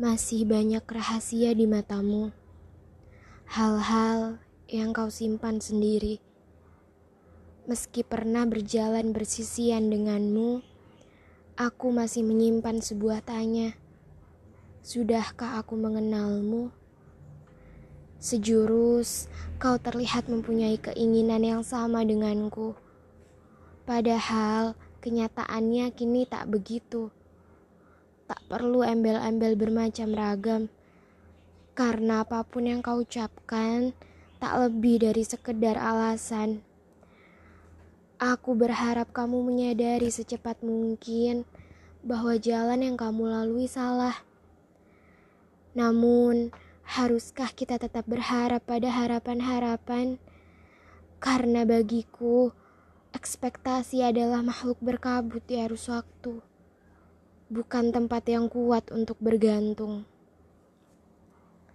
Masih banyak rahasia di matamu, hal-hal yang kau simpan sendiri. Meski pernah berjalan bersisian denganmu, aku masih menyimpan sebuah tanya. Sudahkah aku mengenalmu? Sejurus, kau terlihat mempunyai keinginan yang sama denganku. Padahal kenyataannya kini tak begitu. Perlu embel-embel bermacam ragam. Karena apa pun yang kau ucapkan, tak lebih dari sekedar alasan. Aku berharap kamu menyadari secepat mungkin bahwa jalan yang kamu lalui salah. Namun, haruskah kita tetap berharap pada harapan-harapan? Karena bagiku, ekspektasi adalah makhluk berkabut di arus waktu bukan tempat yang kuat untuk bergantung.